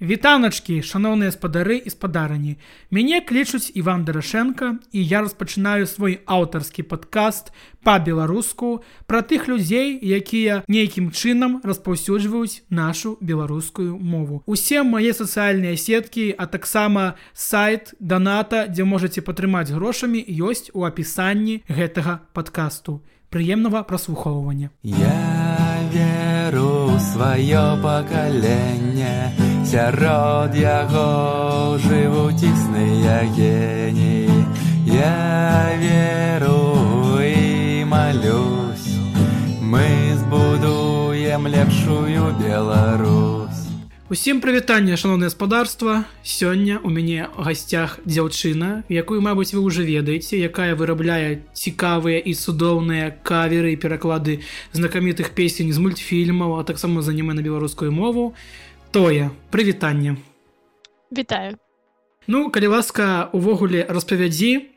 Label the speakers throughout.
Speaker 1: Вітаначкі, шаноўныя спадары і спадарані. Мяне клічуць Іван Дарашенко і я распачынаю свой аўтарскі падкаст па-беларуску пра тых людзей, якія нейкім чынам распаўсюджваюць нашу беларускую мову. Усе мае сацыяльныя сеткі, а таксама сайт даната, дзе можаце падтрымаць грошамі ёсць у апісанні гэтага падкасту. Прыемнага праслухоўвання.
Speaker 2: Я веру сваё пакаленне сярод яго жывуць існыя геніі Я веру і малюсь мы збудуем лепшую Беларусь.
Speaker 1: Усім прывітанне шаноўнае гаспадарства сёння у мяне гасцях дзяўчына якую мабыць вы уже ведаеце якая вырабляе цікавыя і цудоўныя каверы і пераклады знакамітых песень з мультфільмаў а таксама занімэ на беларускую мову тое прывітанне
Speaker 3: Вітаю.
Speaker 1: Ну калі ласка увогуле распавядзі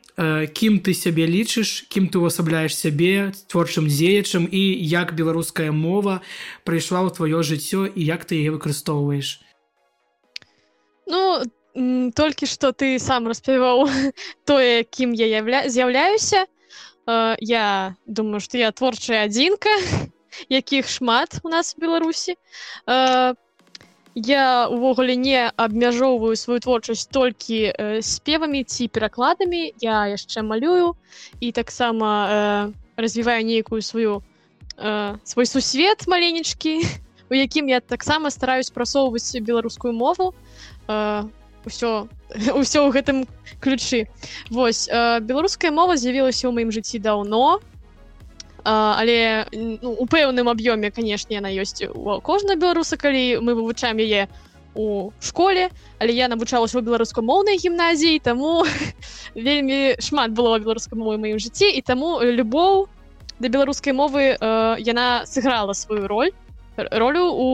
Speaker 1: кім ты сябе лічыш кім ты увасабляеш сябе творчым дзеячам і як беларуская мова прыйшла ў тваё жыццё і як ты яе выкарыстоўваеш?
Speaker 3: Ну толькі што ты сам распяваў тое кім я явля... з'яўляюся. Э, я думаю што я творчая адзінка якіх шмат у нас в беларусі. Э, я увогуле не абмяжоўваю сваю творчасць толькі э, спевамі ці перакладамі. Я яшчэ малюю і таксама э, развіваю нейкую сваю э, свой сусвет маленечкі у якім я таксама стараюсь прасоўваць беларускую мову. Э, ўсё ўсё ў гэтым ключы. Восьось э, беларуская мова з'явілася ў маім жыцці даўно але ну, у пэўным аб'ёме канешне яна ёсць у кожнай беларуса калі мы вывучаем яе у школе але я навучалася ў беларускамоўнай гімназіі таму вельмі шмат было беларускай мовы маім жыцці і таму любоў да беларускай мовы э, яна сыграла сваю роль ролю у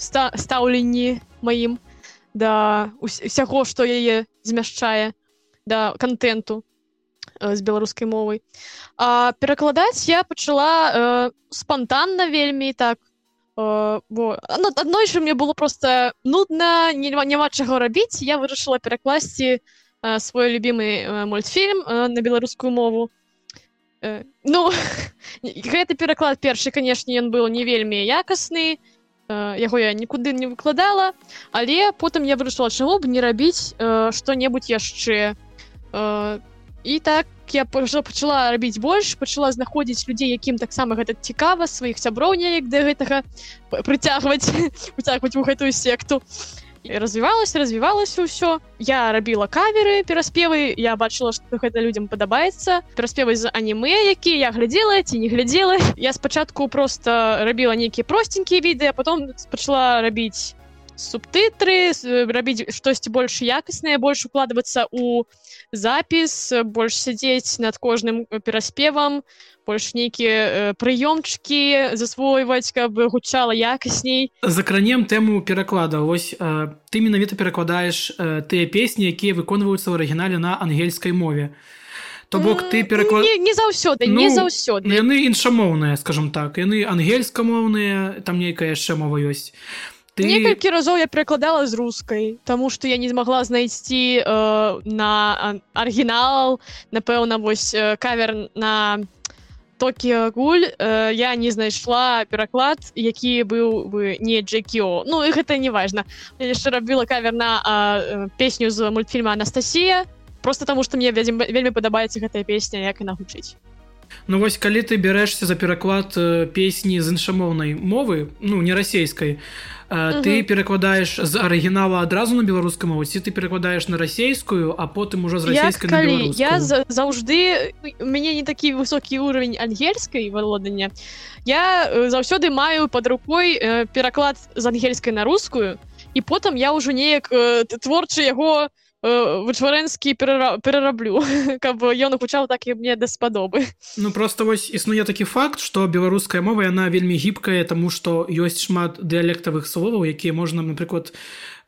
Speaker 3: ста стаўленні маім да усяго што яе змяшчае да контенту з беларускай мовай а перакладаць я пачала э, спонтанна вельмі так э, бо адной же мне было просто нудна няма няма чаго рабіць я вырашыла перакласці э, свой любимы э, мультфільм э, на беларускую мову. Э, ну гэты пераклад першы канешне ён быў не вельмі якасны э, яго я нікуды не выкладала. Але потым я вырашыла чаго б не рабіць э, што-небудзь яшчэ э, і так я пачала рабіць больш пачала знаходзіць людзей якім таксама гэта цікава сваіх сяброў неяк да гэтага прыцягваць выцягваць у гэтую секту. Развівалася развівалася ўсё. Я рабіла каверы пераспевы я бачыла што гэта людзям падабаецца. Пераспевы з анімэ які я глядзела ці не глядзела. Я спачатку просто рабіла нейкія просценькія відэа потом пачала рабіць субтытры рабіць штосьці больш якаснае больш укладвацца у запіс больш сядзець над кожным пераспевам больш нейкія прыёмчыкі засвойваць каб гучала якасней
Speaker 1: закранем тэму пераклада ось ты менавіта перакладаеш тыя песні якія выконваюцца ў арыгінале на ангельскай мове то бок ты пераклад
Speaker 3: не, не заўсёды ну, не заўсёды
Speaker 1: яны іншамоўныя скажем так. Яны ангельскамоўныя там нейкая яшчэ мова ёсць
Speaker 3: ты некалькі разоў я перакладала з рускай тому что я не змагла знайсці э, на арыгінал напэўна вось э, кавер на токі гуль э, я не знайшла пераклад які быў бы не джекіо ну і гэта не важно. Яшчэ рабіла кавер на э, песню з мультфільма Анастасія просто таму что мне вядзем вельмі падабаецца гэтая песня як яна гучыць
Speaker 1: Ну вось калі ты бярэшся за пераклад песні з іншамоўнай мовы ну не расійскай то ты перакладаеш з арыгінала адразу на беларускай мову ці ты перакладаеш на расійскую а потым ужо з расійскай
Speaker 3: я заўжды у мяне не такі высокі ўровень ангельскай валодання я заўсёды маю под рукой пераклад з ангельскай на рускую і потым я ўжо неяк творчы яго Э, вычварэнскі перараблю каб ён гучаў так і мне даспадобы
Speaker 1: Ну просто вось існуе такі факт што беларуская мова яна вельмі гібкая таму што ёсць шмат дыялектавых словаў якія можна напрыклад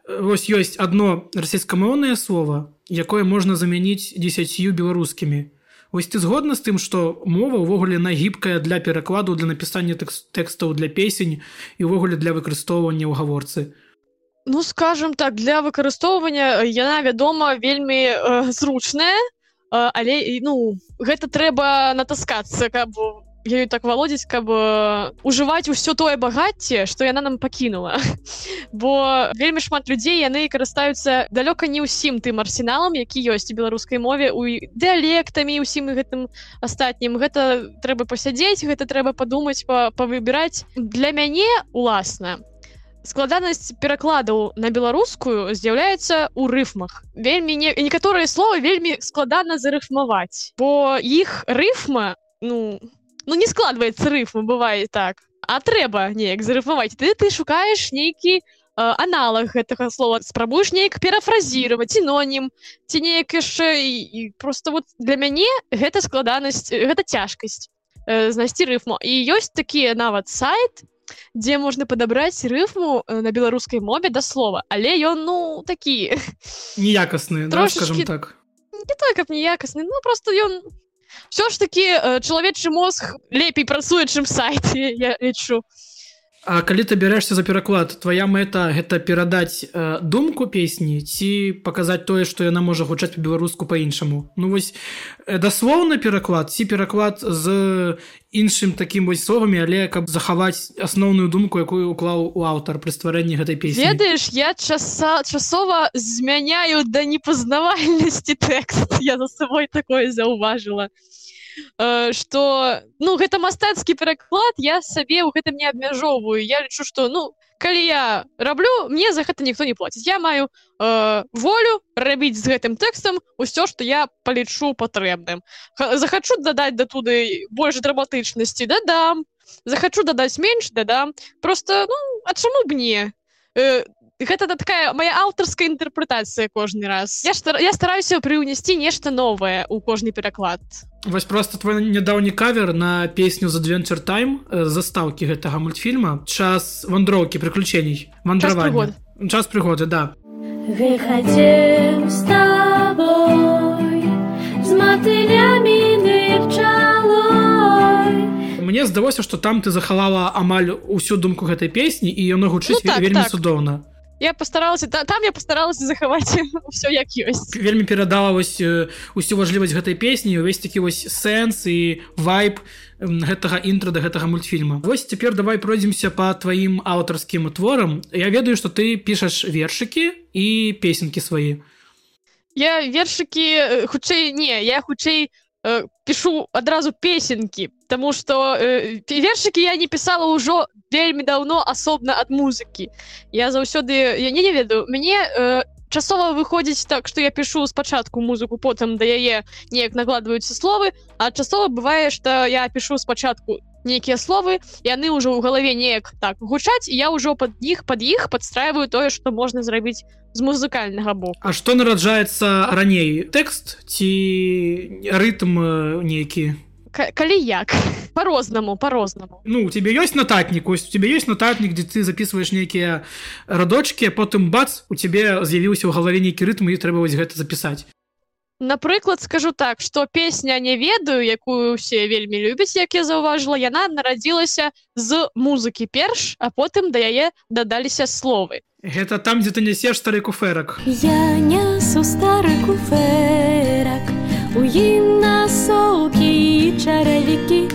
Speaker 1: вось ёсць одно расійскамоўнае слово якое можна замяніць дзесяцю беларускімі Вось ты згодна з тым што мова ўвогуле нагібкая для перакладу для напісання тэкстаў для песень і ўвогуле для выкарыстоўвання ў гаворцы
Speaker 3: ну скажем так для выкарыстоўвання яна вядома вельмі э, зручная э, але ну гэта трэба натаскацца каб ёю так валодзіць каб ужываць усё тое багацце што яна нам пакінула. Бо вельмі шмат людзей яны карыстаюцца далёка не ўсім тым арсеналам які ёсць у беларускай мове у дыялектамі усім гэтым астатнім. Гэта трэба пасядзець гэта трэба падумаць павыбіраць. Для мяне уласна складанасць перакладаў на беларускую з'яўляецца ў рыфмах вельмі не некаторыя словы вельмі складана зарыфмаваць бо іх рыфма ну ну не складваецца рыфма бывае так. А трэба неяк зарыфмаваць ты ты шукаеш нейкі э, аналаг гэтага слова. Спрабуеш неяк перафразировать синонім ці неяк яшчэ і, і просто вот для мяне гэта складанасць гэта цяжкасць э, знайсці рыфму і ёсць такія нават сайт дзе можна падабраць рыфму э, на беларускай мове да слова. Але ён ну такі
Speaker 1: неякасны трошки так.
Speaker 3: не так каб неякасны ну просто ён все ж таки э, чалавечы мозг лепей працуе чым сайце я лічу
Speaker 1: А калі ты бярэшся за пераклад твоя мэта гэта перадаць э, думку песні ці паказаць тое што яна можа гучаць по-беларуску по-іншаму Ну вось даслоўны пераклад ці пераклад з іншым такім вось словамі але каб захаваць асноўную думку якую уклаў у аўтар пры стварэнні гэтай песні.
Speaker 3: Ведаеш я часа часова змяняю да непазнавальнасці тэкст. Я за сабой такое заўважыла что э, ну гэта мастацкі пераклад я сабе ў гэтым не абмяжоўваю я лічу что ну калі я раблю мне за гэта ніхто не плаціць я маю э, волю рабіць з гэтым тэкстам усё что я палічу патрэбным захачу дадаць да туды больш драматычнасці дадам захачу дадаць менш дадам просто ну а чаму б не э, гэта такая моя аўтарская інтэрпрэтацыя кожны раз. Я стар... я стараюся прыўнесці нешта новае у кожны пераклад
Speaker 1: вось просто твой нядаўні кавер на песню за adventure time застаўкі гэтага мультфільма. Час вандроўкі приключений вандравання час прыгоды. Да. Выходи с тобой с мотылями Мне здалося что там ты захавала амаль усю думку гэтай песні і яно гучыць ну, так, вельмі так. цудоўна
Speaker 3: я постаралася та, там я постаралася захаваць все як ёсць
Speaker 1: вельмі перадала вось усю важлівасць гэтай песні увесь такі вось сэнс і вайп гэтага інтра да гэтага мультфільма. Вось цяпер давай пройдземся по тваім аўтарскім творам. Я ведаю что ты пішаш вершыкі і песенкі свае.
Speaker 3: Я вершыкі хутчэй не я хутчэй э, пишу адразу песенки тому что э, вершики я не писала ўжо вельмі давно асобна ад музыкі я заўсёды я не не ведаю мне э, часова выходзіць так что я пишу спачатку музыку потым да яе неяк накладваюцца словы а часова бывае что я пишу спачатку нейкія словы яны ўжо ў галаве неяк так гучаць я ўжо под іх под іх подстраиваю тое что можна зрабіць з музыкальнага боку.
Speaker 1: А что нараджаецца раней? Тэкст ці рытм нейкі?
Speaker 3: Калі як? По-рознаму по-рознаму
Speaker 1: Ну у тебе ёсць нататнік ось у тебе есть нататнік дзе ты записываешь нейкія радочки потым бац у тебе з'явіўся ў галаве нейкі рытм і трэба вось гэта запісаць
Speaker 3: напрыклад скажу так что песня не ведаю якую усе вельмі любяць як я заўважыла яна нарадзілася з музыкі перш а потым да яе дадаліся словы.
Speaker 1: Гэта там дзе ты нясеш стары куферак
Speaker 4: я несу стары куферак у ім насоўкі чаравікі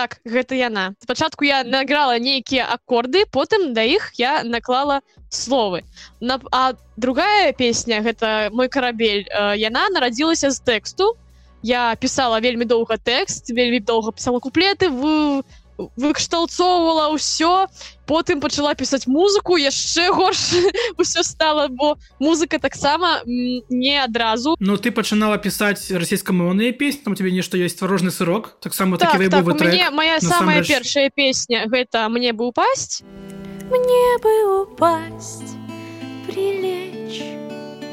Speaker 3: так гэта яна. Спачатку я награла нейкія аккорды потым да іх я наклала словы. На а другая песня гэта мой карабель э, яна нарадзілася з тэксту. Я пісала вельмі доўга тэкст вельмі доўга пісала куплеты в выкшталцоўвала ўсё потым пачала пісаць музыку яшчэ горш усё стала бо музыка таксама не адразу.
Speaker 1: Ну ты пачынала пісаць расійскамоўныя песні там тебе нешта ёсць творожны сырок таксама так, так, так,
Speaker 3: трек, моя самая першая песня гэта мне бы упасть
Speaker 4: мне бы упасть прилечь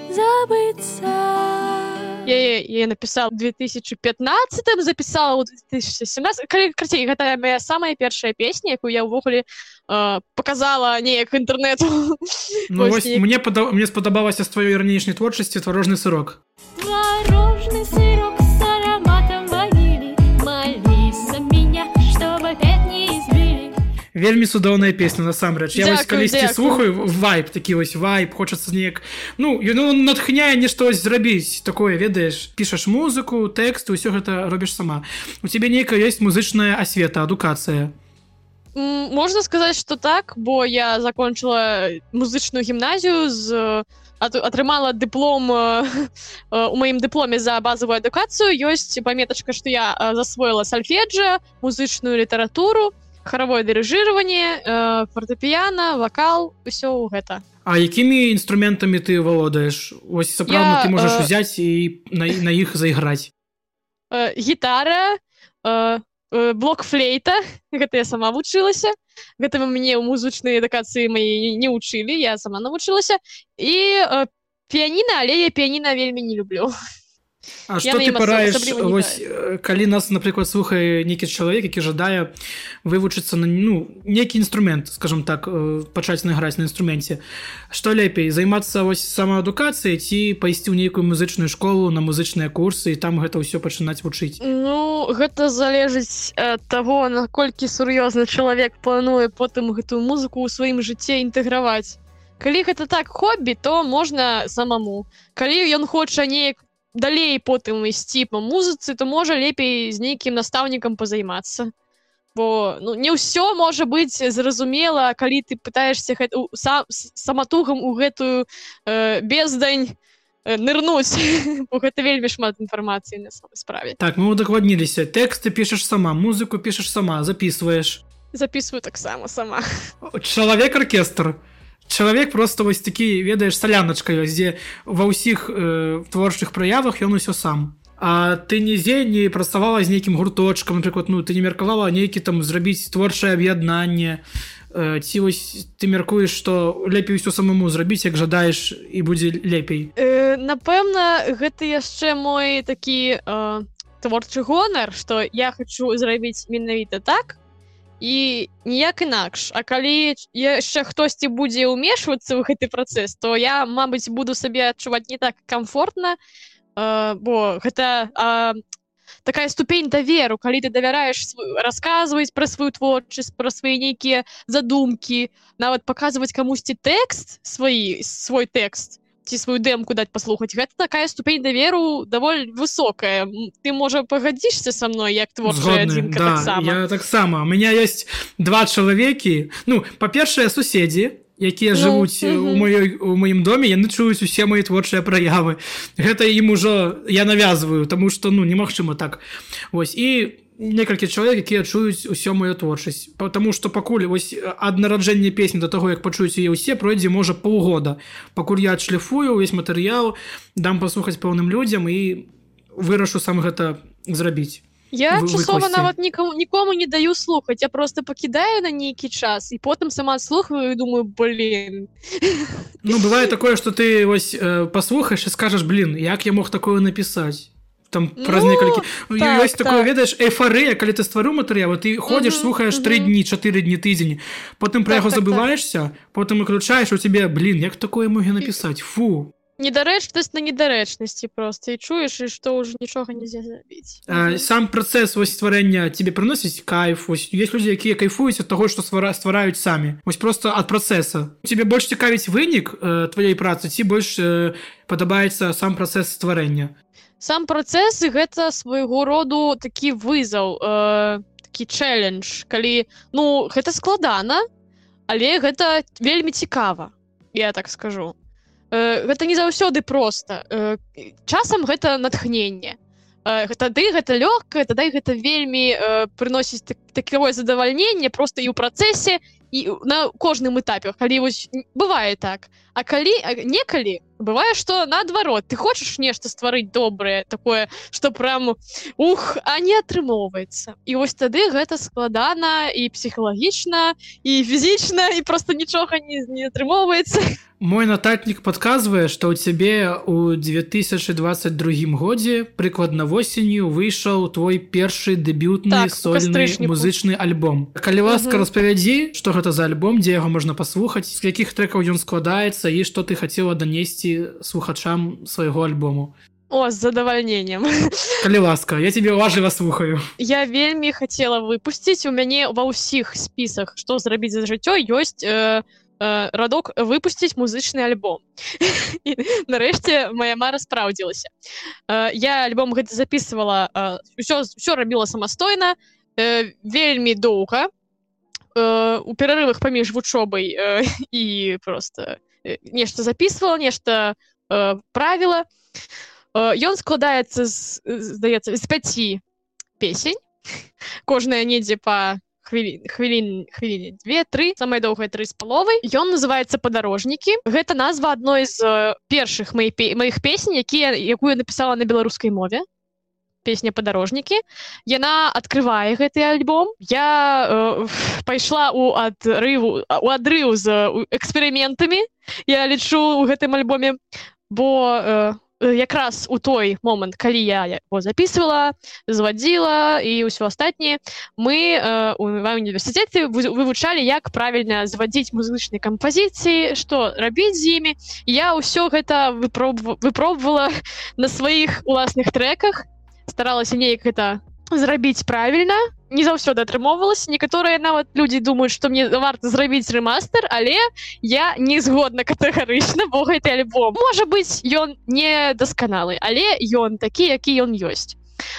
Speaker 4: забыться
Speaker 3: я, я написал 2015 записала 2017 карцей гэта моя самая першая песня якую я ўвогуле э, показала неяк інтэрнету
Speaker 1: ну, мне пада... мне спадабалася з тваёй ранейшняй творчасці творожны сырок
Speaker 4: творожны сырок
Speaker 1: вельмі цудоўная песня насамрэч. Я вось
Speaker 3: Дзякуй,
Speaker 1: калісьці слухаю вайп такі вось вайп хочацца неяк ну ён натхняе нешта ось зрабіць такое ведаеш. Пішаш музыку тэкст усё гэта робіш сама. У цябе нейкая ёсць музычная асвета адукацыя?
Speaker 3: Можна сказаць, што так, бо я закончыла музычную гімназію з э, ат- атрымала дыплом э, э, у маім дыпломе за базавую адукацыю. Ёсць паметачка што я засвоіла сальфеджа музычную літаратуру харавое дырыжыраванне э, фортэпіяна вакал усё ў гэта
Speaker 1: А якімі інструментамі ты валодаеш ось сапраўдна ты можаш
Speaker 3: э,
Speaker 1: узяць і на, на іх зайграць
Speaker 3: э, гітара э, блок флейта гэта я сама вучылася гэта мне ў музычнай адукацыі мае не вучылі я сама навучылася і э, піяніна але я піяніна вельмі не люблю
Speaker 1: А што ты параеш вось калі нас напрыклад слухае нейкі чалавек які жадае вывучыцца на ну нейкі інструмент скажем так пачаць награць на інструменце што лепей займацца вось самаадукацыяй ці пайсці ў нейкую музычную школу на музычныя курсы і там гэта ўсё пачынаць вучыць?
Speaker 3: Ну гэта залежыць ад таго наколькі сур'ёзны чалавек плануе потым гэтую музыку ў сваім жыцці інтэграваць. Калі гэта так хобі то можна самому. Калі ён хоча неяк далей потым ісці па музыцы то можа лепей з нейкім настаўнікам пазаймацца. Бо ну не ўсё можа быць зразумела калі ты пытаешься гэта у- сам с- саматугам у гэтую э, бездань э, нырнуць. Бо гэта вельмі шмат інфармацыі на справе.
Speaker 1: Так мы удакладніліся. Тэксты пішаш сама музыку пішаш сама записываешь
Speaker 3: записываю таксама сама.
Speaker 1: Чалавек аркестр чалавек просто вось такі ведаеш саляначка дзе ва ўсіх э, творчых праявах ён усё сам. А ты нідзе не працавала з нейкім гурточкам напрыклад ну ты не меркавала нейкі там зрабіць творчае аб'яднанне. Э, ці вось ты мяркуеш што лепей усё самому зрабіць як жадаеш і будзе лепей?
Speaker 3: Э, напэўна гэта яшчэ мой такі э, творчы гонар што я хочу зрабіць менавіта так і ніяк інакш А калі яшчэ хтосьці будзе ўмешвацца ў гэты працэс то я мабыць буду сабе адчуваць не так комфортна э, бо гэта э, такая ступень даверу калі ты давяраеш расказваць пра сваю творчасць пра свае нейкія задумкі нават паказваць камусьці тэкст сваі свой тэкст ці сваю дэмку даць паслухаць гэта такая ступень даверу даволі высокая. Ты можа пагадзішся са мной як адзінка
Speaker 1: да,
Speaker 3: таксама
Speaker 1: я таксама у меня есть два чалавекі ну па-першае суседзі якія
Speaker 3: Ну,
Speaker 1: жывуць э, у маёй у маім доме. Яны чуюць усе мои творчыя праявы гэта ім ужо я навязваю тому что ну немагчыма так. Вось і некалькі чалавек якія чуюць усё мою творчасць. Потому что пакуль вось ад нараджэння песні до таго як пачуюць яе ўсе пройдзе можа паўгода. Пакуль я адшліфую увесь матэрыял дам паслухаць пэўным людзям і вырашу сам гэта зрабіць.
Speaker 3: Я
Speaker 1: вы-
Speaker 3: часова нават нікому нікому не даю слухаць. Я просто пакідаю на нейкі час і потым сама слухаю і думаю блин
Speaker 1: Ну бывае такое что ты вось э, паслухаеш і скажаш блин як я мог такое напісаць там праз
Speaker 3: Ну,
Speaker 1: некалькі ну,
Speaker 3: так,
Speaker 1: ёсць такое
Speaker 3: так.
Speaker 1: ведаеш эйфарыя калі ты стварыў матэрыялы ты ходзіш
Speaker 3: Мгм,
Speaker 1: слухаеш тры
Speaker 3: мгм.
Speaker 1: дні чатыры дні тыдзень потым пра
Speaker 3: Так,
Speaker 1: яго
Speaker 3: так, так.
Speaker 1: забываешься потым выключаеш у тебе блин як такое мог напісаць фу.
Speaker 3: Недарэчнасць на недарэчнасці просто. І чуеш і што ўжо нічога нельзя зрабіць
Speaker 1: сам працэс вось стварэння тебе прыносіць кайф вось есть людзі якія кайфуюць ад таго што ствара ствараюць самі. Вось просто ад працэса тебе больш цікавіць вынік э, тваёй працы ці больш э, падабаецца сам працэс стварэння
Speaker 3: сам працэс гэта свайго роду такі вызаў э, такі чэлендж калі ну гэта складана але гэта вельмі цікава я так скажу. Э, гэта не заўсёды проста. Э, часам гэта натхненне. Э, тады гэта лёгкае тады гэта вельмі э, прыносіць так, такое задавальненне просто і ў працэсе і на кожным этапе калі вось бывае так а калі некалі бывае што наадварот ты хочаш нешта стварыць добрае такое что прям ух а не атрымоўваецца і вось тады гэта складана і псіхалагічна і фізічна і просто нічога не, не атрымоўваецца
Speaker 1: Мой нататнік падказвае, што ў цябе ў 2022 годзе прыкладна восенню выйшаў твой першы дэбютны
Speaker 3: Так, у
Speaker 1: сольны музычны альбом. Калі ласка
Speaker 3: Мгм.
Speaker 1: распавядзі, што гэта за альбом, дзе яго можна паслухаць, з якіх трэкаў ён складаецца і што ты хацела данесці слухачам свайго альбому.
Speaker 3: О, з задавальненнем.
Speaker 1: Калі ласка, я тебе уважліва слухаю.
Speaker 3: Я вельмі хацела выпусціць у мяне ва ўсіх спісах, што зрабіць за жыццё ёсць э, э, радок выпусціць музычны альбом. Нарэшце моя мара спраўдзілася. Э, я альбом гэты записывала э, ўсё, ўсё рабіла самастойна, э, вельмі доўга э, у перарывах паміж вучобай э, і просто э, нешта записывала, нешта э, правіла. Э, Ён складаецца з, здаецца з пяці песень. Кожная недзе па хвілін хвілін хвіліне две тры самая доўгая тры з паловай ён называется падарожнікі гэта назва адной з э, першых моих маіх песень якія якую напісала на беларускай мове песня падарожнікі яна открывае гэты альбом. Я э, пайшла у адрыву у адрыў з эксперыментамі я лічу у гэтым альбоме бо э, Э, якраз у той момант калі я его записывала звадзіла і ўсё астатніе мы э, у універсітэце вывучалі як правільна звадзіць музычнай кампазіцыі што рабіць з імі я ўсё гэта выпробовала на сваіх уласных треках старалася неяк гэта зрабіць правільна не заўсёды атрымоўвалася некаторыя нават людзі думаюць што мне варта зрабіць рэмастер але я не згодна катэгарычна бо гэты альбом. Можа быць ён не дасканалы але ён такі які ён ёсць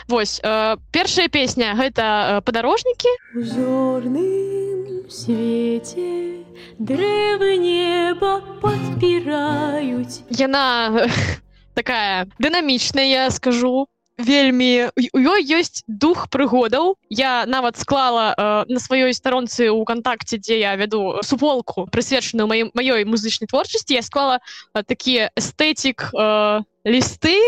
Speaker 3: Вось э, першая песня гэта э, падарожнікі
Speaker 4: узорным свеце дрэвы неба падпіраюць
Speaker 3: яна такая дынамічная я скажу вельмі у ёй ёсць дух прыгодаў. Я нават склала э, на сваёй старонцы ў кантакце дзе я вяду суполку прысвечаную маім маёй музычнай творчасці я склала э, такія эстэтик э, лісты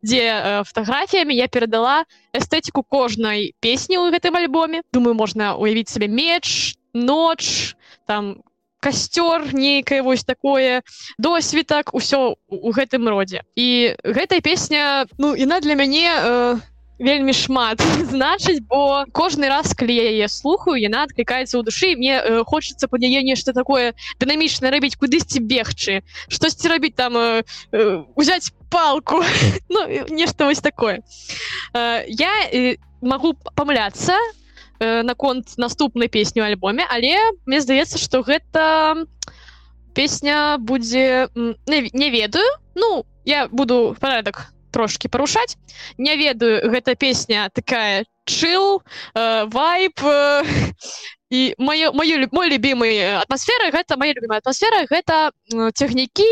Speaker 3: дзе э, фатаграфіямі я перадала эстэтику кожнай песні ў гэтым альбоме. Думаю можна уявіць сабе меч ноч там касцёр нейкае вось такое досвітак усё у гэтым родзе. І гэтая песня ну яна для мяне э, вельмі шмат значыць бо кожны раз калі яе слухаю яна адклікаецца ў душы мне э, хочацца под яе нешта такое дынамічна рабіць кудысьці бегчы штосьці рабіць там э, э, узяць палку ну, нешта вось такое. Э, я э, могу памыляцца э, наконт наступнай песні ў альбоме. Але мне здаецца что гэта песня будзе не, не ведаю. Ну я буду парадак трошки парушаць. Не ведаю гэта песня такая чыл э, вайп э, і мою мой любимы атмасферы гэта моя любимая атмасфера гэта цягнікі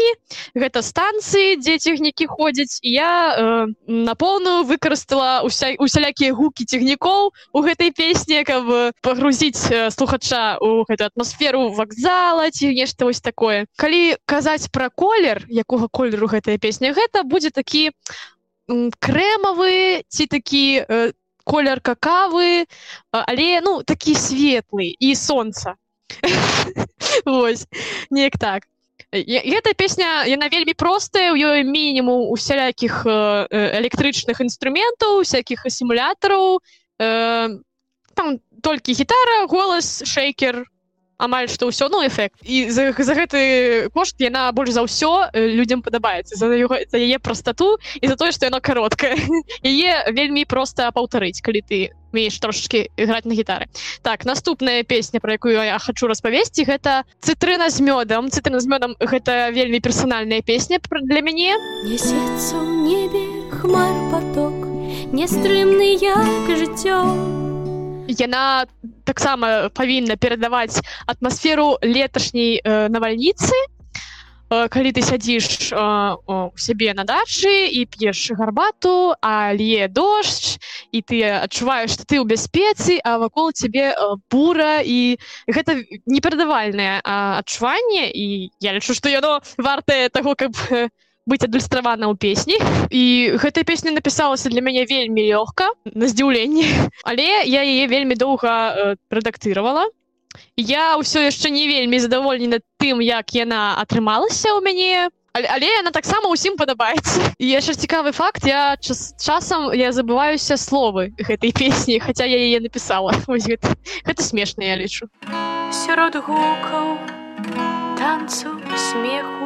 Speaker 3: гэта станцыі дзе цягнікі ходзяць я э, на поўную выкарыстала уся усялякія гукі цягнікоў у гэтай песні каб пагрузіць слухача у гэту атмасферу вакзала ці нешта вось такое. Калі казаць пра колер якога колеру гэтая песня гэта будзе такі крэмавы ці такі там колер какавы але ну такі светлы і сонца Вось неяк так. Эта песня яна вельмі простая у ёй мінімум усялякіх электрычных інструментаў всякихх сімулятараў там толькі гітара голас шейкер амаль што ўсё ну эфект і за, за гэты кошт яна больш за ўсё людям падабаецца. За за яе простату і за тое што яно кароткае. Яе вельмі проста паўтарыць калі ты мееш трошачки іграць на гітары. Так наступная песня про якую я хочу распавесці гэта цытрына з мёдам цытрына з мёдам гэта вельмі персанальная песня для мяне.
Speaker 4: Небе хмар поток нестрымны як жыццё
Speaker 3: яна таксама павінна перадаваць атмасферу леташняй э, навальніцы э, калі ты сядзіш э, у сябе на дачы і п'еш гарбату а ле дождж і ты адчуваеш ты ў бяспецы а вакол цябе э, бура. І гэта неперадавальнае адчуванне. І я лічу што яно вартае таго каб быць адлюстравана ў песні і гэтая песня напісалася для мяне вельмі лёгка на здзіўленне але я яе вельмі доўга э, рэдактыравала я ўсё яшчэ не вельмі задаволены тым як яна атрымалася ў мяне. Але, але яна таксама ўсім падабаецца. І яшчэ цікавы факт я час, часам я забываюся словы гэтай песні хаця я яе напісала. Гэта, гэта смешна я лічу.
Speaker 4: Сярод гукаў танцу смеху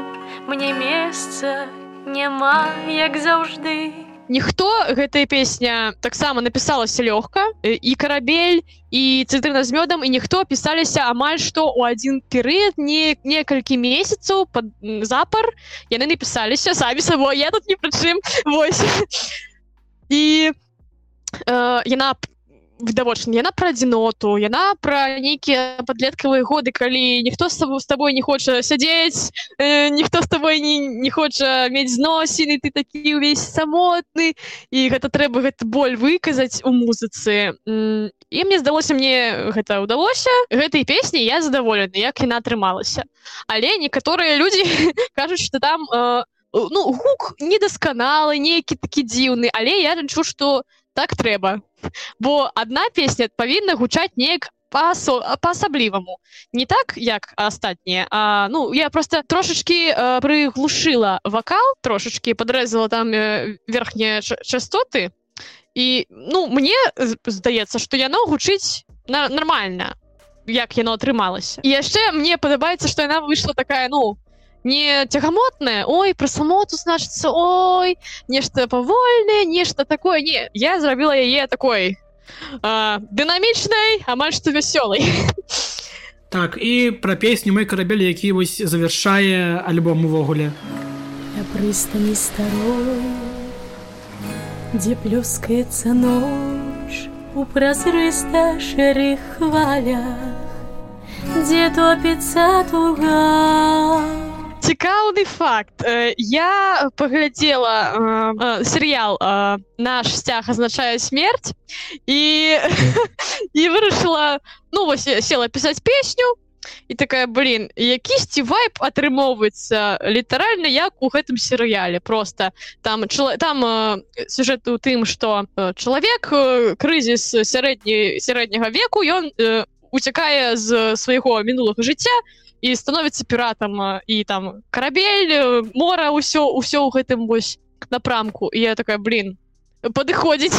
Speaker 4: мне месца няма як заўжды.
Speaker 3: Ніхто гэтая песня таксама напісалася лёгка. І карабель і цытрына з мёдам і ніхто пісаліся амаль што ў адзін перыяд не некалькі месяцаў под запар. Яны напісаліся самі сабой я тут не прычым вось. І э, яна відавочна яна пра адзіноту яна пра нейкія падлеткавыя годы калі ніхто з тобой з табой не хоча сядзець э, ніхто з табой не, не хоча мець зносіны ты такі ўвесь самотны і гэта трэба гэты боль выказаць у музыцы. І мне здалося мне гэта ўдалося гэтай песні я задаволены як яна атрымалася але некаторыя людзі кажуць что там э, ну гук недасканалы нейкі такі дзіўны але я лічу что так трэба бо одна песня павінна гучаць неяк па-асабліваму. Не так як астатнія А ну я просто трошачки э, прыглушыла вакал трошачки подрэзала там э, верхнія частоты. І ну мне здаецца что яно гучыць на нормально як яно атрымалася. І яшчэ мне падабаецца что яна выйшла такая ну не цягамотная ой про самоту значится ой нешта павольнае нешта такое не я зрабіла яе такой дынамічнай амаль што вясёлай
Speaker 1: так і пра песню мой карабель які вось завершае альбом увогуле.
Speaker 4: Прыстани старой дзе плюскаецца ноч у празрыста шэрых хвалях дзе топіцца туга
Speaker 3: цікаўны факт. Э, я паглядзела э, э, серыял наш сцяг азначае смерць і і вырашыла ну вось села пісаць песню і такая блин якісьці вайп атрымоўваецца літаральна як у гэтым серыяле просто там чла, там сюжет у тым что чалавек крызіс сярэдні сярэдняга веку ён уцякае з свайго мінулага жыцця і становіцца піратам і там карабель мора ўсё ўсё ў гэтым вось напрамку. І я такая блин падыходзіць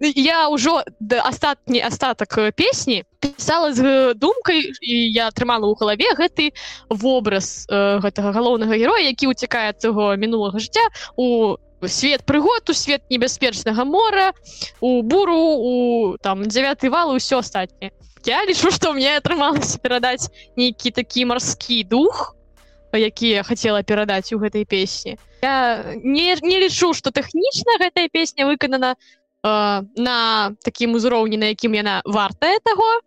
Speaker 3: я ўжо да астатні астатак песні пісала з думкай і я атрымала ў галаве гэты вобраз э, гэтага галоўнага героя які ўцякае цяго мінулага жыцця у свет прыгод у свет небяспечнага мора у буру у там 9 вал ўсё астатняе я лічу што мне атрымалася перадаць нейкі такі марскі дух які я хацела перадаць у гэтай песні я не, не лічу што тэхнічна гэтая песня выканана э, на такім узроўні на якім яна вартая таго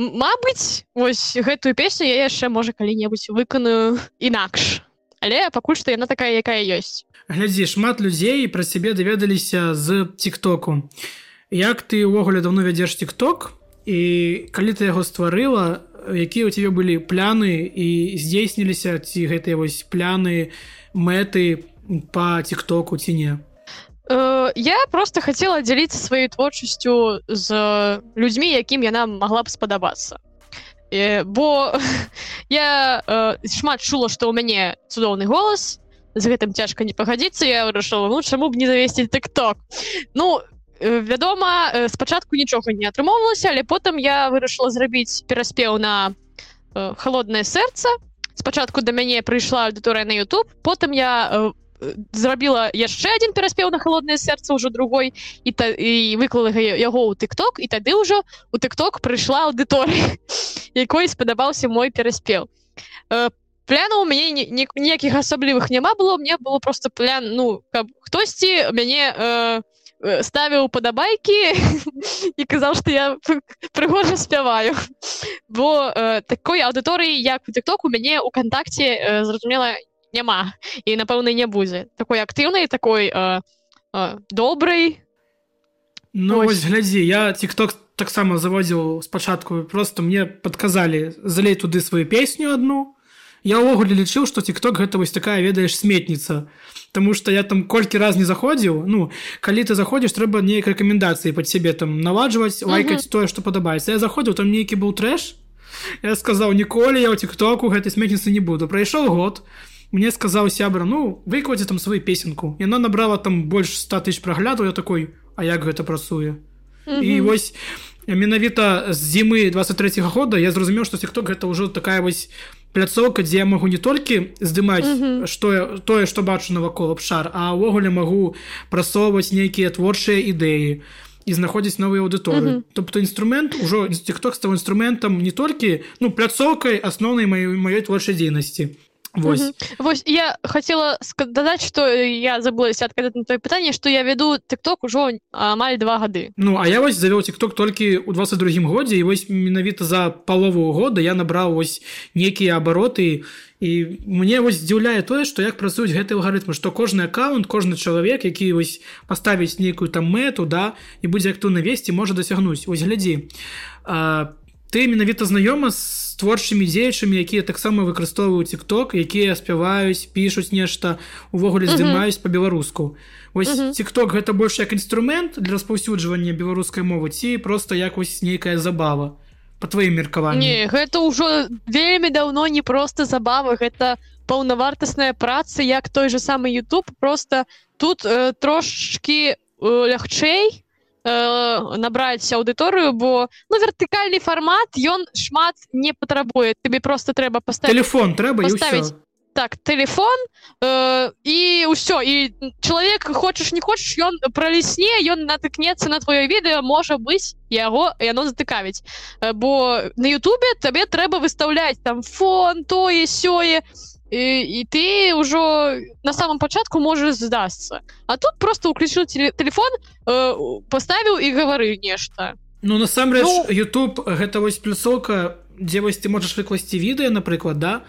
Speaker 3: Мабыць вось гэтую песню я яшчэ можа калі-небудзь выканую інакш. Але пакуль што яна такая якая ёсць.
Speaker 1: Глядзі шмат людзей пра сябе даведаліся з тиктоку як ты ўвогуле давно вядзеш тикток і калі ты яго стварыла якія у тебе былі пляны і здзейсніліся ці гэтыя вось пляны мэты по тиктоку ці не?
Speaker 3: Э, я просто хотела дзяліцца сваёй творчасцю з людзьмі якім яна могла б спадабацца э, бо я э, шмат чула што ў мяне цудоўны голас з гэтым цяжка не пагадзіцца я вырашыла ну чаму б не завесці тыкток? Ну вядома спачатку нічога не атрымоўвалася але потым я вырашыла зрабіць пераспеў на э, холоднае сэрца спачатку да мяне прыйшла аўдыторыя на YouTube потым я э, зрабіла яшчэ один пераспеў на холоднае сэрца ўжо другой і та і выклала яго ў тыкток і тады ўжо у тыкток прыйшла аўдыторыя якой спадабаўся мой пераспеў. По пляну у мяне ніякіх асаблівых няма было мне было просто плян ну каб хтосьці мяне Э, ставіў падабайкі і казаў што я прыгожа спяваю бо э, такой аўдыторыі як тикток у мяне у кантакце э, зразумела няма і напэўна не будзе такой актыўнай такой э, э, добрый
Speaker 1: ну ось. глядзі я тикток таксама заводзіў спачатку просто мне падказалі залей туды сваю песню одну я ўвогуле лічыў што тикток гэта вось такая ведаеш сметніца. Таму что я там колькі раз не заходзіў Ну калі ты заходзіш трэба нейк рэкамендацыі под сябе там наладжваць лайкаць тое што падабаецца. Я заходзіў там нейкі быў трэш. Я сказаў ніколі я ў тиктоку гэтай сметніцы не буду прайшоў год мне сказаў сябра ну выкладзе там сваю песенку яна набрала там больш 100 тысяч прагляду я такой а як гэта працуе? І вось менавіта з зімы 23 -го года я зразумеў што тикток гэта ўжо такая вось пляцоўка дзе я магу не толькі здымаць
Speaker 3: Мгм.
Speaker 1: што тое што бачу навакол абшар а ўвогуле магу прасоўваць нейкія творчыя ідэі і знаходзіць новыя аўдыторыі
Speaker 3: Мгм.
Speaker 1: тобто інструмент ужо тикток стаў інструментам не толькі ну пляцоўкай асноўнай маёй маёй творчай дзейнасці Вось.
Speaker 3: Мгм. Вось я хацела ска- дадаць што я забылася адказаць на твоё пытанне што я вяду тыкток ужо амаль два гады
Speaker 1: Ну а я вось завёў тикток толькі ў 22 годзе і вось менавіта за палову года я набраў вось нейкія абароты і мне вось здзіўляе тое што як працуюць гэтыя алгарытмы што кожны аккаунт кожны чалавек які вось паставіць нейкую там мэту да і будзе актыўна весці можа дасягнуць. Ось глядзі а, ты менавіта знаёма з творчымі дзеячамі якія таксама выкарыстоўваюць тикток якія спяваюць пішуць нешта увогуле
Speaker 3: Мгм.
Speaker 1: здымаюць по-беларуску Вось
Speaker 3: Мгм.
Speaker 1: тикток гэта больш як інструмент для распаўсюджвання беларускай мовы ці просто як вось нейкая забава по тваім меркаванні
Speaker 3: гэта ўжо вельмі даўно не проста забава гэта паўнавартасная праца як той же самы YouTube просто тут э, трошки э, лягчэй э, набраць аўдыторыю бо ну вертыкальны фармат ён шмат не патрабуе тебе просто трэба поставить
Speaker 1: телефон трэба ўсё
Speaker 3: так телефон э, і ўсё і чалавек хочаш не хочаш ён пралісне ён натыкнецца на твоё відэо можа быць яго яно затыкавіць Э, бо на Ютубе табе трэба выстаўляць там фон тое сёе і, і ты ўжо на самом пачатку можаш здасться А тут просто уключыў теле- телефон э, поставіў і гавары нешта
Speaker 1: Ну насамрэч
Speaker 3: Ну-
Speaker 1: YouTube гэта вось пляцоўка дзе вось ты можаш выкласці відэа напрыклад да?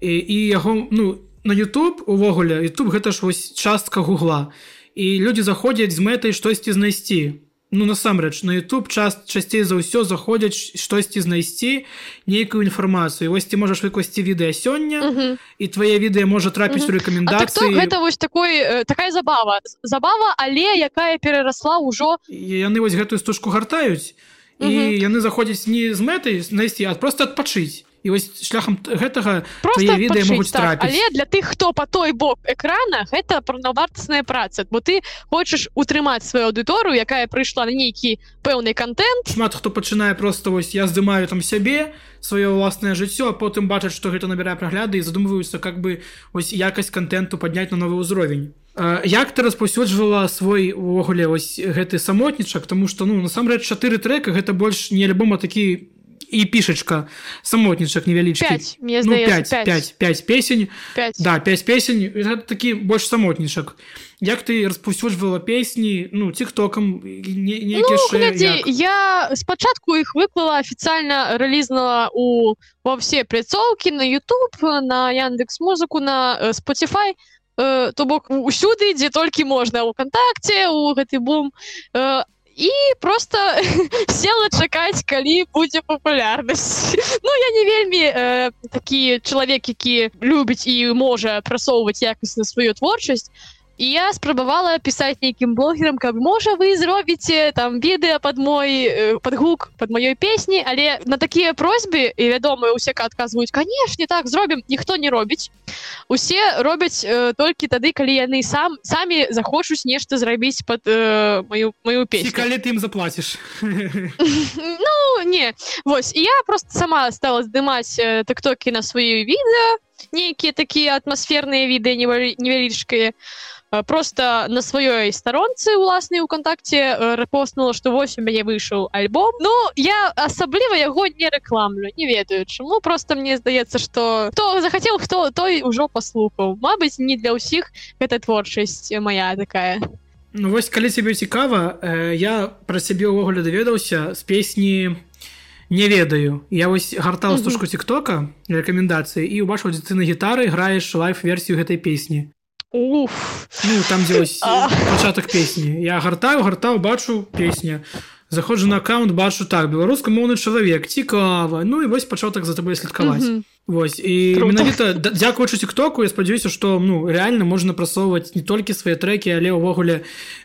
Speaker 1: І, і яго ну на YouTube увогуле YouTube гэта ж вось частка гугла. І людзі заходзяць з мэтай штосьці знайсці Ну насамрэч на YouTube час часцей за ўсё заходзяць штосьці знайсці нейкую інфармацыю вось ты можаш выкласці відэа сёння
Speaker 3: Мгм.
Speaker 1: і твае відэа можа трапіць
Speaker 3: Мгм.
Speaker 1: у
Speaker 3: А так
Speaker 1: рэкамендацыі
Speaker 3: гэта вось такой э, такая забава забава але якая перарасла ўжо
Speaker 1: яны вось гэтую стужку гартаюць і
Speaker 3: Мгм.
Speaker 1: яны заходзяць не з мэтай знайсці а просто адпачыць і вось шляхам гэтага Твае відэа могуць
Speaker 3: так.
Speaker 1: трапіць.
Speaker 3: але для тых хто по той бок экрана гэта паўнавартасная праца бо ты хочаш утрымаць сваю аўдыторыю якая прыйшла на нейкі пэўны контент
Speaker 1: шмат хто пачынае просто вось я здымаю там сябе сваё ўласнае жыццё потым бачаць што гэта набірае прагляды і задумваюцца как бы вось якасць контенту падняць на новы ўзровень як ты распаўсюджвала свой увогуле вось гэты самотнічак тому что ну насамрэч чатыры трека гэта больш не альбома такі і пішачка самотнічак невялічкі
Speaker 3: 5 мне
Speaker 1: ну,
Speaker 3: здаецца
Speaker 1: 5, 5, 5 песень
Speaker 3: 5
Speaker 1: да 5 песень гэта такі больш самотнічак як ты распаўсюджвала песні ну тиктокам не,
Speaker 3: Ну, глядзі, я спачатку іх выклала офіцыйна рэлізнала у во все пляцоўкі на YouTube на Яндекс музыку на э, Spotify. Э, то бок усюды дзе толькі можна у кантакце у гэты бум і просто села чакаць калі будзе папулярнасць Ну я не вельмі э, такі чалавек які любіць і можа прасоўваць якасна сваю творчасць і я спрабавала пісаць нейкім блогерам каб можа вы зробіце там відэа под мой э, под маёй песні але на такія просьбы і вядома усе адказваюць канешне так зробім ніхто не робіць усе робяць э, толькі тады калі яны сам самі захочуць нешта зрабіць под э, мою мою песню
Speaker 1: калі ты ім заплаціш
Speaker 3: ну не. Вось і я просто сама стала здымаць э, тыктокі на свае відэа нейкія такія атмасферныя невялі- невялічкія просто на сваёй старонцы уласнай укантакце э, рэпостнула што вось у мяне выйшаў альбом Ну я асабліва яго не рэкламлю не ведаю чаму просто мне здаецца што хто захацеў хто той ужо паслухаў Мабыць не для ўсіх гэта творчасць моя такая.
Speaker 1: Ну вось калі цябе цікава э, я пра сябе ўвогуле даведаўся з песні не ведаю. Я вось гартаў стужку тиктока рэкамендацыі і убачыў дзе ты на гітары граеш лайф версію гэтай песні.
Speaker 3: Уф.
Speaker 1: Ну там дзе пачатак песні. Я гартаю гартаў бачу песня. Заходжу на аккаунт бачу так беларускамоўны чалавек цікава. Ну і вось пачаў так за табой слідкаваць.
Speaker 3: Мгм.
Speaker 1: Вось і
Speaker 3: Круто.
Speaker 1: менавіта дзякуючы тиктоку я спадзяюся што ну реально можна прасоўваць не толькі свае трекі але ўвогуле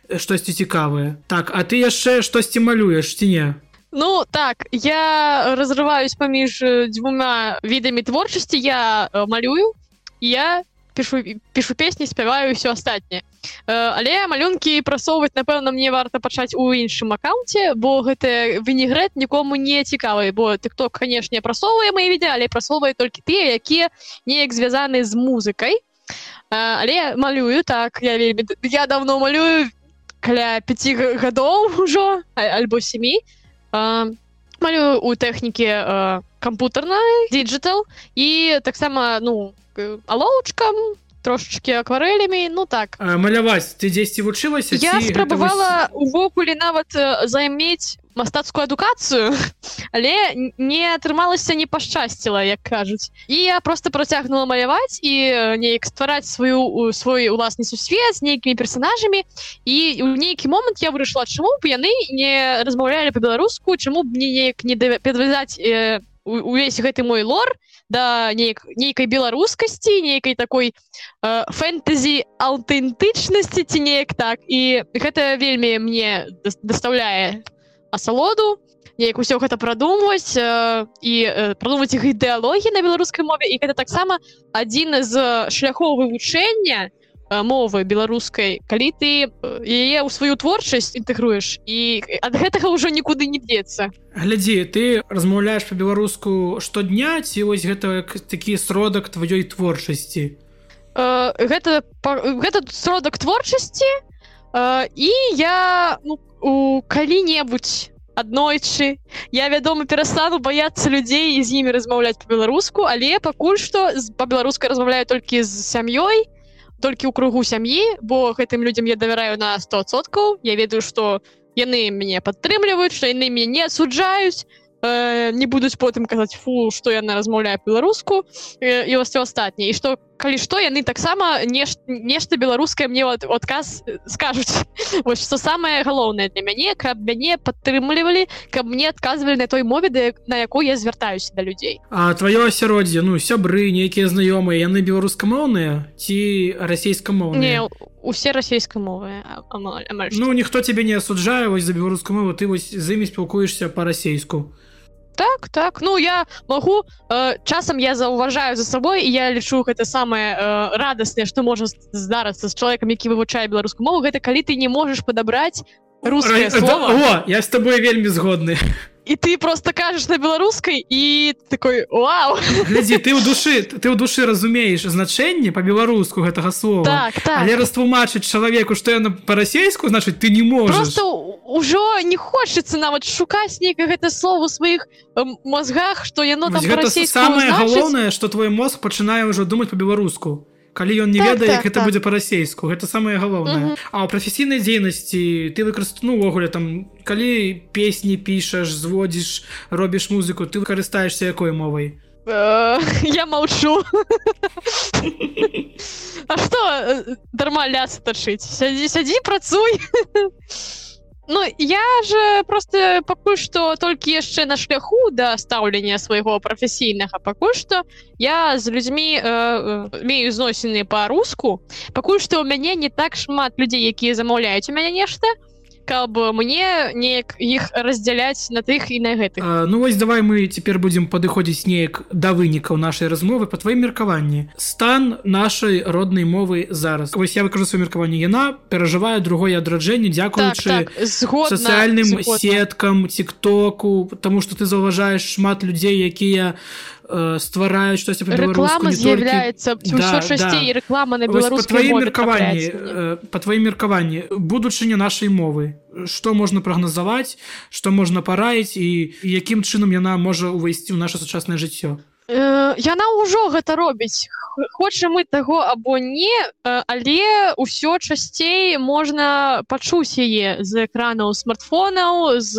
Speaker 1: штосьці цікавае. Так а ты яшчэ штосьці малюеш ці не
Speaker 3: Ну так я разрываюсь паміж э, дзвюма відамі творчасці я э, малюю я пішу пішу песні спяваю ўсё астатняе але малюнкі прасоўваць напэўна мне варта пачаць у іншым аккаунце бо гэты вінегрэт нікому не цікавы бо ты хто канешне прасоўвае мои відео але прасоўвае толькі тыя якія неяк звязаны з музыкай але малюю так я вельмі я давно малюю каля 5 гадоў ужо альбо семі малюю у тэхнікі кампутарнай диджитал і таксама ну алоўчкам трошечки акварэлямі ну так.
Speaker 1: Маляваць ты дзесьці вучылася
Speaker 3: я спрабавала увогуле нават займець мастацкую адукацыю але не атрымалася не пашчасціла як кажуць. І я просто працягнула маляваць і неяк ствараць сваю свой уласны сусвет з нейкімі персонажамі і у нейкі момант я вырашла чаму б яны не размаўлялі по-беларуску чаму б мне неяк не падвязаць э, увесь гэты мой лор да неяк нейкай беларускасці нейкай такой э, фэнтэзі аўтэнтычнасці ці неяк так. І гэта вельмі мне даставляе асалоду неяк усё гэта прадумваць э, і э, прадумваць іх ідэалогіі на беларускай мове. І гэта таксама адзін з шляхоў вывучэння мовы беларускай калі ты яе ў сваю творчасць інтэгруеш і ад гэтага ўжо нікуды не б'ецца
Speaker 1: глядзі ты размаўляеш по-беларуску штодня ці вось гэта такі сродак тваёй творчасці?
Speaker 3: Э, гэта гэта сродак творчасці э, і я ну, у калі-небудзь аднойчы я вядома перастану баяцца людзей і з імі размаўляць по-беларуску але пакуль што па-беларускай размаўляю толькі з сям'ёй толькі ў кругу сям'і бо гэтым людзям я давяраю на 100соткаў я ведаю што яны мяне падтрымліваюць што яны мяне не асуджаюць э, не будуць потым казаць фу што яна размаўляе беларуску э, і ўсё астатняе. І што калі што яны таксама неш, нешта беларускае мне от, адказ скажуць. Вось што самае галоўнае для мяне каб мяне падтрымлівалі каб мне адказвалі на той мове да, на якой я звяртаюся да людзей.
Speaker 1: А тваё асяроддзе ну сябры нейкія знаёмыя яны беларускамоўныя ці расійскамоўныя?
Speaker 3: Усе расійскамовыя
Speaker 1: Ну ніхто цябе не асуджае вось за беларускую мову ты вось з імі спілкуешся па-расейску
Speaker 3: так так. Ну я могу э, часам я заўважаю за сабой і я лічу гэта самае э, радаснае што можа здарацца з чалавекам які вывучае беларускую мову. Гэта калі ты не можаш падабраць русское слово
Speaker 1: О, я с тобой вельмі згодны
Speaker 3: і ты просто кажаш на беларускай і такой Вау!
Speaker 1: Глядзі ты ў душы ты ў душы разумееш значэнне по-беларуску гэтага слова.
Speaker 3: Так, так.
Speaker 1: але растлумачыць чалавеку што яна па-расейску значыць ты не можаш
Speaker 3: ўжо не хочацца нават шукаць нейка гэта слово сваіх мозгах што яно там
Speaker 1: самае галоўнае што твой мозг пачынае ўжо думаць по-беларуску калі ён не так, ведае так, гэта так. будзе па-расейску гэта самае галоўнае. Uh -huh. а ў прафесійнай дзейнасці ты выкарыстану увогуле там калі песні пішаш зводзіш робіш музыку ты выкарыстаешься якой мовай?
Speaker 3: Uh, я молчу А что дарма лясы тачыць? Сядзі сядзі працуй Ну я же просто пакуль што толькі яшчэ на шляху да стаўлення свайго прафесійнага пакуль што я з людзьмі э, мею зносіны па-руску пакуль што ў мяне не так шмат людзей якія замаўляюць у мяне нешта каб мне неяк іх раздзяляць на тых і на гэтых.
Speaker 1: Ну вось давай мы цяпер будзем падыходзіць неяк да вынікаў нашай размовы по тваім меркаванні. Стан нашай роднай мовы зараз. Вось я выкажу сваё меркаванне. Яна перажывае другое адраджэнне дзякуючы так, так, сацыяльным сеткам тиктоку тому что ты заўважаеш шмат людзей якія у Э, ствараюць штосьці
Speaker 3: реклама з'яўляецца да, да. реклама на беларускай
Speaker 1: меркаванні по тваім меркаванні будучыня нашай мовы што можна прагназаваць што можна параіць і якім чынам яна можа увайсці ў наше сучаснае жыццё?
Speaker 3: Э, яна ўжо гэта робіць. Хоча мы таго або не э, але ўсё часцей можна пачуць яе з экранаў смартфонаў з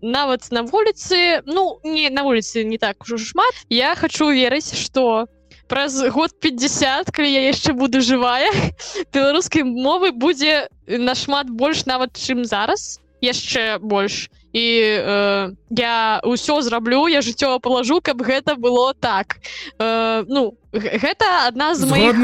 Speaker 3: нават на вуліцы ну не на вуліцы не так ужо шмат я хочу верыць что праз год 50 калі я яшчэ буду жывая беларускай мовы будзе нашмат больш нават чым зараз. Яшчэ больш і э, я ўсё зраблю я жыццё палажу каб гэта было так. Э, ну гэта адна з моих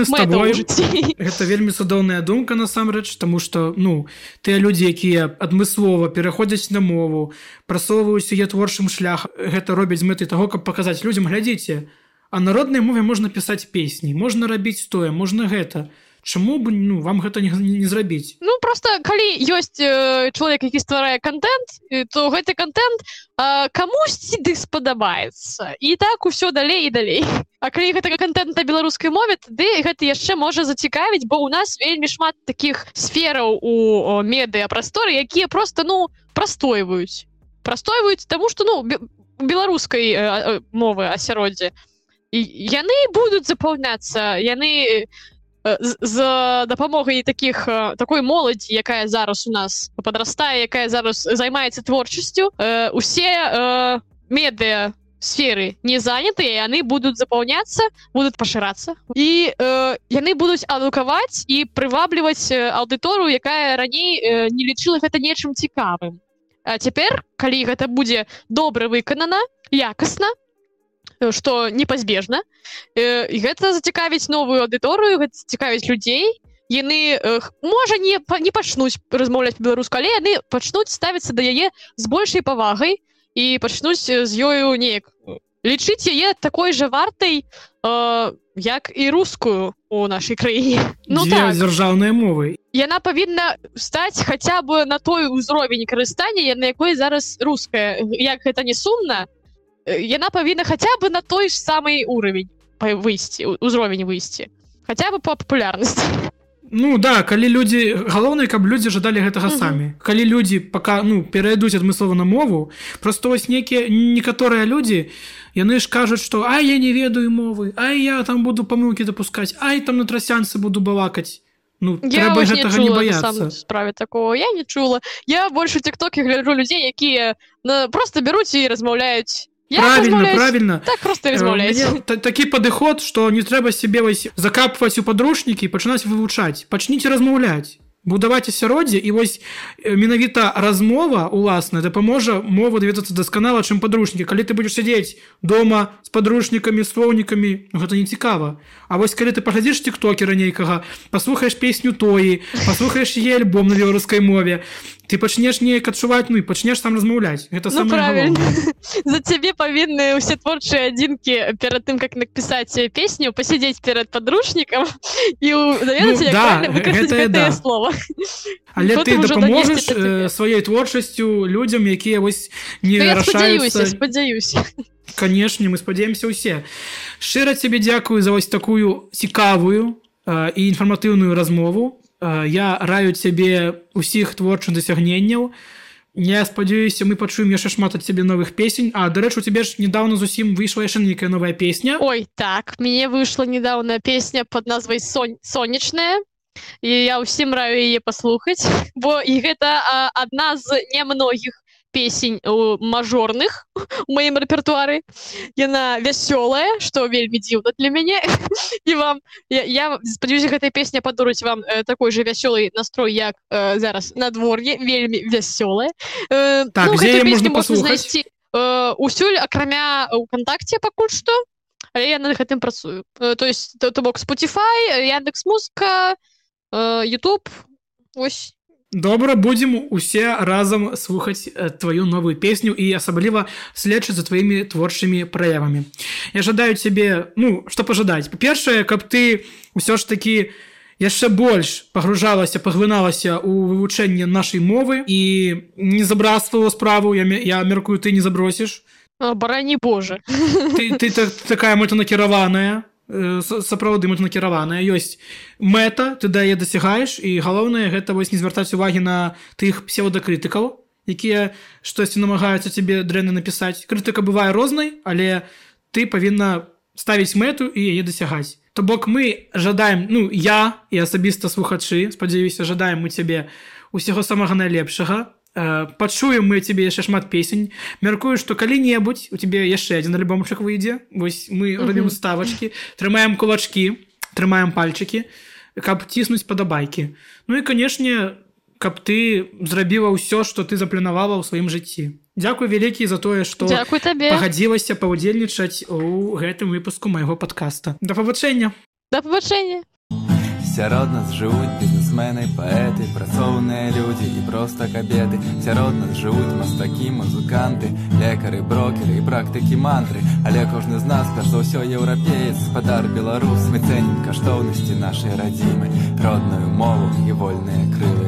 Speaker 1: гэта вельмі цудоўная думка насамрэч тому что ну тыя людзі якія адмыслова пераходзяць на мову прасоўваюць яе творчым шлях гэта робяць мэты того каб паказаць людзям глядзіце а народнай мове можна пісаць песні можна рабіць тое можна гэта Чаму бы ну вам гэта не, не, зрабіць?
Speaker 3: Ну просто калі ёсць э, чалавек які стварае контент то гэты контент э, камусьці ды спадабаецца. І так усё далей і далей. А калі гэтага контент на беларускай мове ды гэта яшчэ можа зацікавіць бо у нас вельмі шмат таких сфераў у медыа прасторы якія просто ну прастойваюць. Прастойваюць тому что ну беларускай э, мовы асяроддзе яны будуць запаўняцца яны з дапамогай таких такой моладзі якая зараз у нас падрастае якая зараз займаецца творчасцю усе медыа сферы не занятыя яны будуць запаўняцца будуць пашырацца і э, яны будуць адукаваць і прывабліваць аўдыторыю якая раней э, не лічыла гэта нечым цікавым. А цяпер калі гэта будзе добра выканана якасна что непазбежна і гэта зацікавіць новую аўдыторыю цікавіць людзей. Яны можа не не пачнуць размаўляць беларуска але яны пачнуць ставіцца да яе з большай павагай і пачнуць з ёю неяк лічыць яе такой жа вартай э, як і рускую у нашай краіне.
Speaker 1: Ну так. дзяржаўнай мовы
Speaker 3: яна павінна стаць хаця бы на той узровень карыстання на якой зараз руская. Як гэта не сумна яна павінна хаця бы на той ж самый уровень выйсці узровень выйсці хаця бы по папулярнасці
Speaker 1: Ну да калі людзі галоўнае каб людзі жадалі гэтага самі. Калі людзі пока ну перайдуць адмыслова на мову просто вось некія некаторыя людзі яны ж кажуць что а я не ведаю мовы а я там буду памылки допускать ай там на трасянцы буду балакаць Ну,
Speaker 3: я не, чула, не бояться справе такого. Я не чула. Я больше тиктоке гляджу людзей якія просто бяруць і размаўляюць
Speaker 1: правильно правильно.
Speaker 3: Так просто размаўляць
Speaker 1: такі падыход что не трэба себе вось закапваць у падручнікі пачынаць вывучаць пачніце размаўляць будаваць асяроддзе і вось менавіта размова уласна дапаможа мова даведацца дасканала чым падручнікі калі ты будзеш сядзець дома з падручнікамі слоўнікамі гэта не цікава А вось калі ты паглядзіш тиктокера нейкага паслухаеш песню тоі паслухаеш е альбом на беларускай мове ты пачнеш неяк адчуваць ну і пачнеш там размаўляць. Гэта
Speaker 3: ну, за цябе павінны ўсе творчыя адзінкі перад тым как напісаць песню пасядзець перад падручнікам і ну, да, гэта, да. слова
Speaker 1: але ты дапаможаш сваёй творчасцю людзям якія вось не
Speaker 3: ну, спадзяюся спадзяюся
Speaker 1: канешне мы спадзяемся ўсе шчыра цябе дзякую за вось такую цікавую і інфарматыўную размову. Я раю цябе усіх творчых дасягненняў. Я спадзяюся мы пачуем яшчэ шмат ад цябе новых песень. А дарэчы у цябе ж недавно зусім выйшла яшчэ нейкая новая песня.
Speaker 3: Ой так мне выйшла недавно песня под назвай сонь сонечная і я ўсім раю яе паслухаць бо і гэта адна з немногіх песень мажорных у маім рэпертуары яна вясёлая что вельмі дзіўна для мяне і вам я, я спадзяюся гэтая песня падуруць вам э, такой же вясёлый настрой як э, зараз надвор'е вельмі вясёлая
Speaker 1: э, так, ну, можна
Speaker 3: знайсці э, усюль акрамя ўкантакце пакуль што але я над гэтым працую. Э, то есть то, то бок spotify яндекс музыка э, youtube ось
Speaker 1: добра будзем усе разам слухаць э, твою новую песню і асабліва следчыць за тваімі творчымі праявамі я жадаю цябе ну что пожадаць па-першае каб ты ўсё ж такі яшчэ больш пагружалася паглыналася у вывучэнне нашай мовы і не забраствала справу. Я, я мяркую ты не забросіш.
Speaker 3: Барані Боже.
Speaker 1: Ты, ты так, такая мэта накіраваная сапраўды мы накіраваная ёсць мэта ты да яе дасягаеш і галоўнае гэта вось не звяртаць увагі на тых псевдакрытыкаў якія штосьці намагаюцца цябе дрэнна напісаць. Крытыка бывае рознай але ты павінна ставіць мэту і яе дасягаць. То бок мы жадаем ну я і асабіста слухачы спадзяюся жадаем мы цябе усяго самага найлепшага пачуем мы тебе яшчэ шмат песень. Мяркую что калі-небудзь у тебе яшчэ один альбомчык выйдзе вось мы робім ставачки трымаем кулачки трымаем пальчики каб ціснуць падабайкі ну і канешне каб ты зрабіла ўсё что ты запланавала ў сваім жыцці Дякую вялікі за тое что пагадзілася паўдзельнічаць у гэтым выпуску майго подкаста да пабачэння!
Speaker 3: Да пабачэння
Speaker 2: сярод нас жывуць бізнесмены паэты працоўныя людзі і проста кабеты сярод нас жывуць мастакі музыканты лекары брокеры і практыкі мантры. Але кожны з нас перш за ўсё еўрапеец спадар беларус мы цэнім каштоўнасці нашай радзімы родную мову і вольныя крылы